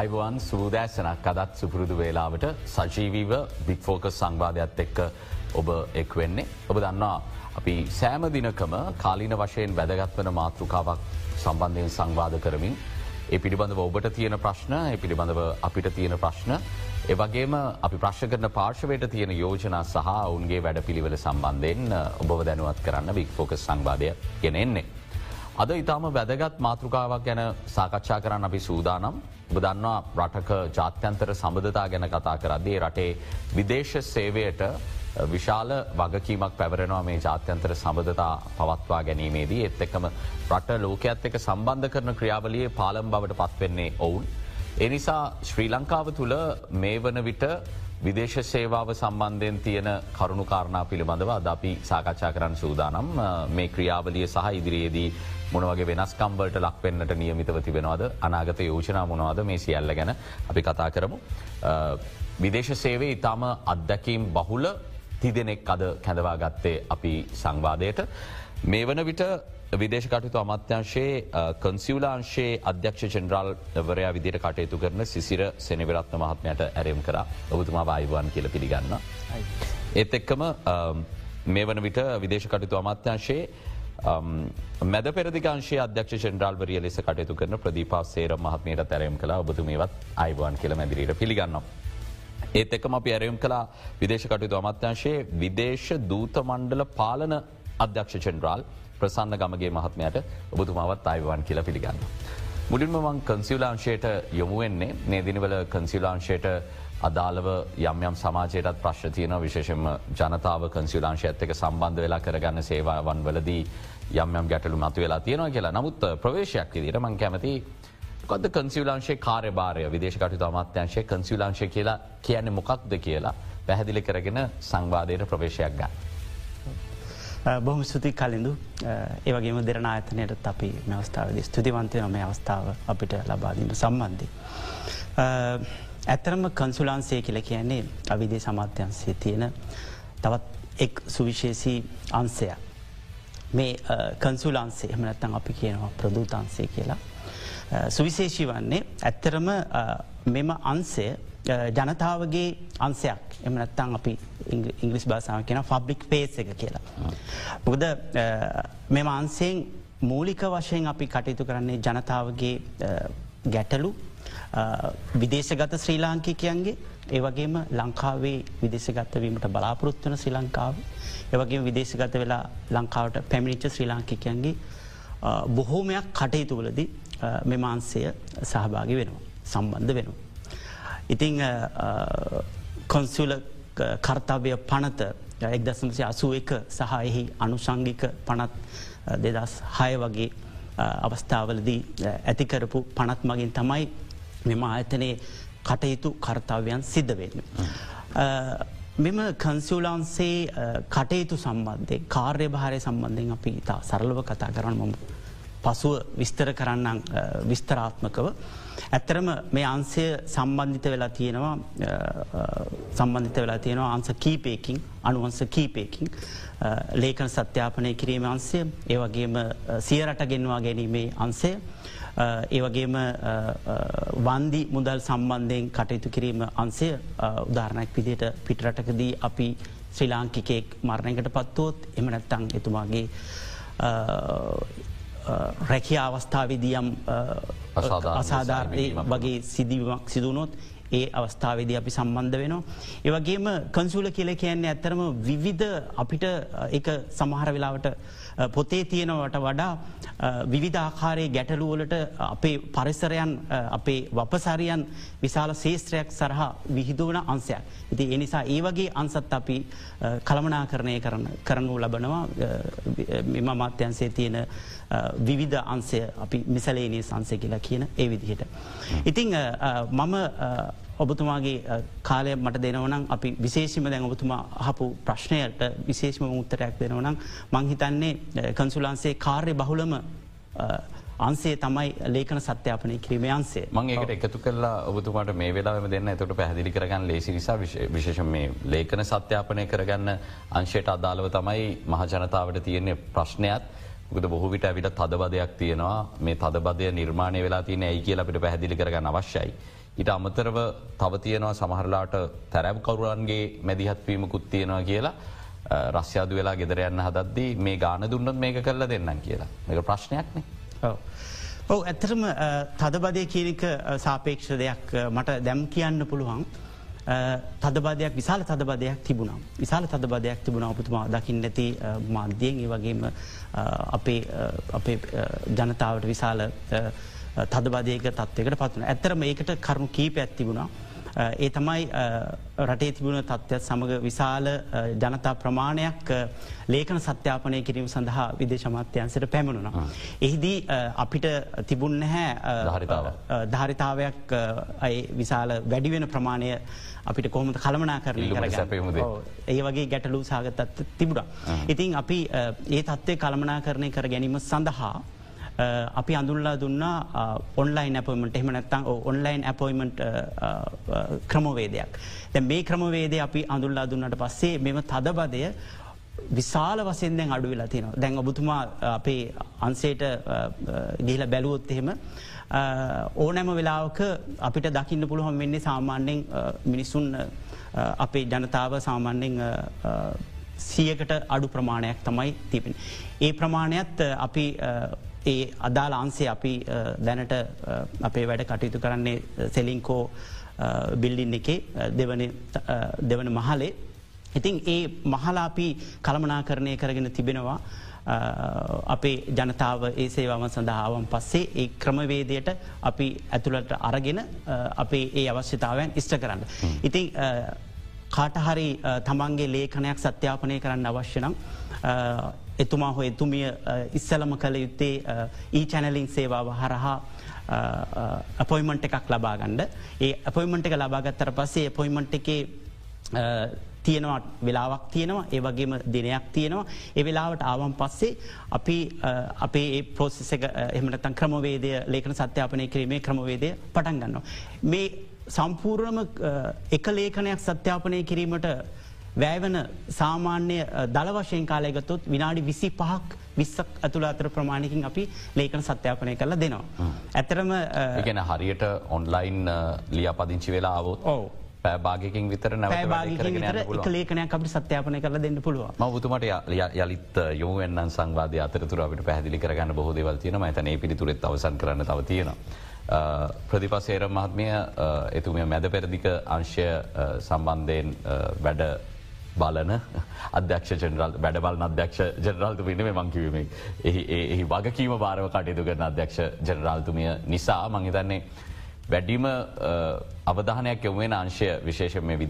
Ivan සූදෑසනක් අදත් සුපුරුදු වේලාවට සජීවීව බික්‍ෆෝකස් සංවාධයක්ත් එක්ක ඔබ එක් වෙන්නේ. ඔබ දන්නා අපි සෑම දිනකම කාලීන වශයෙන් වැදගත්වන මාතෘකාවක් සම්බන්ධයෙන් සංවාධ කරමින්. ඒ පිළිබඳව ඔබට තියෙන ප්‍රශ්න ඒ පිළිබඳව අපිට තියෙන ප්‍රශ්න. ඒවගේම අපි ප්‍රශ් කරන පාර්ශවයට තියෙන යෝජනා සහ ඔවුන්ගේ වැඩ පිළිවෙල සම්බන්ධයෙන් ඔබ දැනුවත් කරන්න බික්‍ෆෝකස් සංවාධය ගෙන එන්නේ. අද ඉතාම වැදගත් මාතෘකාවක් ගැන සාකච්ඡා කරන්න අපි සූදානම් බදන්නවා රටක ජාත්‍යන්තර සබඳතා ගැන කතා කරද්දී රටේ විදේශ සේවයට විශාල වගකීමක් පැවරෙනවා මේ ජාත්‍යන්තර සබඳතා පවත්වා ගැනීමේදී එත් එක්කම රට ලෝකඇත් එක සම්බන්ධ කරන ක්‍රියාවලිය පාලම් බවට පත්වෙන්නේ ඔවුන්. එනිසා ශ්‍රී ලංකාව තුළ මේ වන විට විදේශ සේවාව සම්බන්ධයෙන් තියෙන කරුණු කාරණා පිළිබඳව අද අපි සාකච්ඡා කරන්න සූදානම් මේ ක්‍රියාවලිය සහ ඉදිරියේදී මොනවගේ වෙනස්කම්වලට ලක්වෙන්නට නියමිතව තිබෙනවාද අනාගත යෝජනා මොනවාද මේ සියල්ල ගැන අපි කතා කරමු. විදේශ සේවේ ඉතාම අත්දැකීම් බහුල තිදෙනෙක් අද කැඳවා ගත්තේ අපි සංවාදයට. මේ වන විට විදේශකටයුතු අමත්‍යංශයේ කන්සිවලාංශයේ අධ්‍යක්ෂ චෙන්ද්‍රල් වරයා විදිට කටයුතු කරන සිසිර සෙනවිරත්න මහත්මයට ඇරම් කර ඔබතුමා වායිවන් කියල පිළිගන්න. ඒත් එක්කම මේ වන විට විදේශකටයුතු අමත්‍යංශයේ මැද පෙරදිකාංශය අධ්‍යක්ෂ චෙන්ද්‍රල්වරිය ලෙස කටයුතු කරන ප්‍රදීපා සේර මහත්මයට තැරම් කලා ඔබතුමේවත් අයිවාන් කියල මැදිරීට පිළිගන්නවා. ඒත් එක්කම අපි ඇරයම් කලා විදේශකටයුතු අමත්‍යංශයේ විදේශ දූත මණ්ඩල පාලන අධ්‍යක්ෂ චෙන්ද්‍රාල් ප්‍රසන්න ගමගේ මහත්මයට ඔබතුමාවත් අයිවන් කියලා පිළිගන්න. මුලින්ම මං කන්සිවලාංශයට යොමුවෙන්නේ නේදිනිවල කන්සිවලාංශයට අදාළව යම්යම් සමාජයටත් ප්‍රශ්තියන විශේෂම ජනතාව කන්සිවලාංශයත් එක සම්බන්ධ වෙලා කරගන්න සේවාවන් වලදී යම්යම් ගැටලු මතු වෙලා තියෙනවා කියලා නමුත් ප්‍රවේශයක් විදිට මං කැමති කොද කන්සිවලාංශේ කාර්යභාරය විදේශකටයුතු අමාත්‍යංශය කන්සිවලාංශය කියලා කියන්නේ මොකක්ද කියලා පැහැදිලි කරගෙන සංවාදයට ප්‍රවේශයක් ගන්න. බොහම ස්තුති කලින්දු ඒවගේම දෙරන ආයතනයට අපි මෙවස්ථාවද ස්තුතිවන්තය නොම අවස්ථාව අපිට ලබාදීම සම්බන්ධය. ඇත්තරම කන්සුලාන්සේ කියල කියන්නේ අවිදේ සමාත්‍යන්සේ තියෙන තවත් එක් සුවිශේසී අන්සයක්. මේ කන්සුලාන්සේ එහමනත්තන් අපි කියනවා ප්‍රදූතන්සේ කියලා. සුවිශේෂී වන්නේ ඇත්තරම මෙම අන්සය ජනතාවගේ අන්සයක් එමනත්තං අපි ඉංගලිස් භාසාාව කියෙන ෆබ්ලික් පේස් එක කියලා. මොකද මෙම අන්සයෙන් මූලික වශයෙන් අපි කටයුතු කරන්නේ ජනතාවගේ ගැටලු විදේශගත ශ්‍රී ලාංකිකයන්ගේ ඒවගේම ලංකාවේ විදේශගත්තවීමට බලාපොරොත්වන ශ්‍රී ලංකාව ඒවගේ විදේශගත වෙලා ලංකාවට පැමිණිච්ච ශ්‍රී ලාංකිකයන්ගේ බොහෝමයක් කටයුතුවලදී මෙමාන්සය සහභාගි වෙනවා සම්බන්ධ වෙනවා. ඉතිං කොන්සුල කර්තාවය පනත එක් දසමසය අසුව එක සහ එහි අනුසංගික පනත් දෙදස් හය වගේ අවස්ථාවලදී ඇතිකරපු පනත් මගින් තමයි මෙම ආයතනයේ කටයුතු කර්තාවයන් සිද්ධ වෙන්න. මෙම කන්සිවලාන්සේ කටයුතු සම්බන්ධය කාර්ය භාරය සම්බන්ධයෙන් අපි තා සරලව කතා කරන්න මම පසුව විස්තර කරන්නම් විස්තරාත්මකව. ඇත්තරම මේ අන්සය සම්බන්ධිත වෙලා තියෙනවා සම්බන්ධිත වෙලා තියෙනවා අන්ස කීපයකින් අනුවන්ස කීපයකින් ලේකන සත්‍යාපනය කිරීම අන්සය ඒවගේම සියරට ගෙන්වා ගැනීමේ අන්සය. ඒවගේම වන්දි මුදල් සම්බන්ධයෙන් කටයුතු කිරීම අන්සය උදාරණයක් විදියට පිටරටකදී අපි ශ්‍රී ලාංකිකයෙක් මරණයකට පත්වෝත් එම නැත්තං එතුමාගේ රැකිය අවස්ථාවදියම් අසාධාරය වගේ සිදිවීමක් සිදුනොත් ඒ අවස්ථාවේද අපි සම්බන්ධ වෙනවා. ඒවගේම කන්සුල කියල කියන්නේ ඇත්තරම විවිධ අපිට එක සමහර වෙලාවට පොතේ තියෙනවට වඩා විවිධාකාරයේ ගැටලුවලට අපේ පරිසරයන් අපේ වපසරියන් විශාල ශේත්‍රයක් සරහා විහිදුවන අන්සයක්. ඉති එනිසා ඒ වගේ අන්සත් අපි කළමනා කරණය කරන කරනු ලබනවා මෙම මාත්‍යන්සේ තියෙන විවිධ අන්සය අපි මිසලේනී සංසය කියලා කියන ඒ විදිහට. ඉතිං මම ඔබතුමාගේ කාලය මට දෙනවනම් අපි විශේෂම දැන් ඔබතුමා හපු ප්‍රශ්නයට විශේෂම උත්තරයක් දෙනවනම් මංහිතන්නේ කන්සුලන්සේ කාර්ය බහුලම අන්සේ තමයි ලේකන සත්‍යාපනය කිරීම අන්සේ මංඒකට එකතු කරලා ඔබතුමාට මේ වෙලාම දෙන්න. එතට පැහදිලි කරගන්න ලේසි නිසා විශේෂ මේ ලේකන සත්‍යාපනය කරගන්න අංශයට අදාළව තමයි මහජනතාවට තියෙන්නේ ප්‍රශ්නයක් ගද බොහවිට ඇවිට තදබදයක් තියෙනවා. මේ තදබදය නිර්මාණය වෙලා තියන ඇයි කියල අපිට පැහදිලි කරගන්න අවශ්‍යයි. ඊට අමතරව තව තියෙනවා සමහරලාට තැරැව්කරුවන්ගේ මැදිහත්වීමකුත් තියෙනවා කියලා රස්්‍යාද වෙලා ගෙදරයන්න හදද්දී මේ ගාන දුන්නත් මේක කරල දෙන්නම් කියලා මේක ප්‍රශ්නයක්නේ. ඔව. ඔව ඇත්තරම තදබදය කියනක සාපේක්ෂ දෙයක් මට දැම් කියන්න පුළුවන්. තදබදයක් විශාල තදබදයක් තිබුණා. විශාල තදබදයක් තිබුණ අපතුමා දකිින් නැති මාධ්‍යයෙන් ඒ වගේම අපේ ජනතාවට විශාල තදබදයක තත්වයකට පත්වන. ඇත්තරම ඒකට කරුණු කීප ඇත්තිබුණා. ඒ තමයි රටේ තිබුණ තත්ත්වත් සමඟ විශාල ජනතා ප්‍රමාණයක් ලේකන සත්‍යාපනය කිරීම සඳහා විදේශමත්‍යන්සට පැමුණුණ. එහිදී අපිට තිබුන්න හැ ධාරිතාවයක් විශාල වැඩිවෙන ප්‍රමාණය අපිට කොහොමද කළමනා කරන කර ඒ වගේ ගැටලු සාගතත් තිබුණ. ඉතින් අපි ඒ තත්ත්වය කළමනා කරණය කර ගැනීම සඳහා අපි අඳුල්ලා දුන්නා ඔන්ලයින් ඇපොයිමට එහම නැත්තං ඔන්ලයින් ඇපොයිමට ක්‍රමවේදයක්. දැ මේ ක්‍රමවේද අපි අඳුල්ලා දුන්නට පස්සේ මෙම තදබදය විශාල වසයෙන් දැන් අඩු වෙලා තියෙනවා. දැන් ඔබතුමා අපේ අන්සේට ගිහිල බැලුවොත් එහෙම ඕනෑම වෙලාවක අපිට දකින්න පුළුවන් වෙන්නේ සාමාන්‍යෙන් මිනිස්සුන් අපේ ජනතාව සාමාන්‍යෙන් සියකට අඩු ප්‍රමාණයක් තමයි තිබෙන. ඒ ප්‍රමාණයත් අපි ඒ අදාළ අන්සේ අපි දැනට අපේ වැඩ කටයුතු කරන්නේ සෙලින්කෝ බිල්ඩින් එකේ දෙවන මහලේ. ඉතින් ඒ මහලාපි කළමනා කරණය කරගෙන තිබෙනවා අපේ ජනතාව ඒ සේවාම සඳහාවන් පස්සේ ඒ ක්‍රමවේදයට අපි ඇතුළට අරගෙන අපේ ඒ අවශ්‍යතාවයන් ඉස්ට කරන්න. ඉතින් කාටහරි තමන්ගේ ලේඛනයක් සත්‍යාපනය කරන්න අවශ්‍යනම් එතුමා හො එතුමිය ඉස්සලම කළ යුත්තේ ඊ චැනලින් සේවාව හරහා අපොයිමන්ට් එකක් ලබාගණ්ඩ ඒ අපොයිමන්ට් එක ලබාගත්තර පස්සේ අපොයිමන්ට් එක තියෙනවා වෙලාවක් තියෙනවා. ඒ වගේම දිනයක් තියෙනවා. ඒ වෙලාවට ආවන් පස්සේ අපි අපේ ඒ පෝසෙස එක එහමනතන් ක්‍රමවේදය ලේකන සත්‍යාපනය කිරීමේ ක්‍රමවේදය පටන් ගන්නවා. මේ සම්පූර්ණම එක ලේඛනයක් සත්‍යාපනය කිරීමට වැෑවන සාමාන්‍ය දළ වශයෙන් කාලයගතොත් විනාඩි විසි පහක් විස්සක් ඇතුළ අතර ප්‍රමාණයකින් අපි ලේකන සත්‍යාපනය කරලා දෙනවා. ඇතරම ගැන හරියට ඔන්ලයින් ලියපදිංචි වෙලා අවුත් ඕ පැබාගකින් විතර නැ ලේකනයක් අපි සත්‍යාපනය කරලා දෙන්න පුළුව මවතුමට යලිත් යෝවන්න සංවාධ අතරතුර අපට පැහදිලි කරගන්න බොහෝ දෙවල් තියෙන ඇතන පිළිතුරෙත් අවසන් කරන්න තව තියෙනවා. ප්‍රතිපසේර මහත්මය එතුමිය මැද පෙරදික අංශය සම්බන්ධයෙන් වැඩ බලන අධ්‍යක්ෂ ජනරල් වැඩබල අධ්‍යක්ෂ ජනරල්තු පිනම මංකිවීම එහි වගකීම භාරව කටයුතු කරන අධ්‍යක්ෂ ජනරල්තුමිය නිසා මංහිතන්නේ වැඩිම අවධානයක් යොමුවෙන අංශය විශේෂම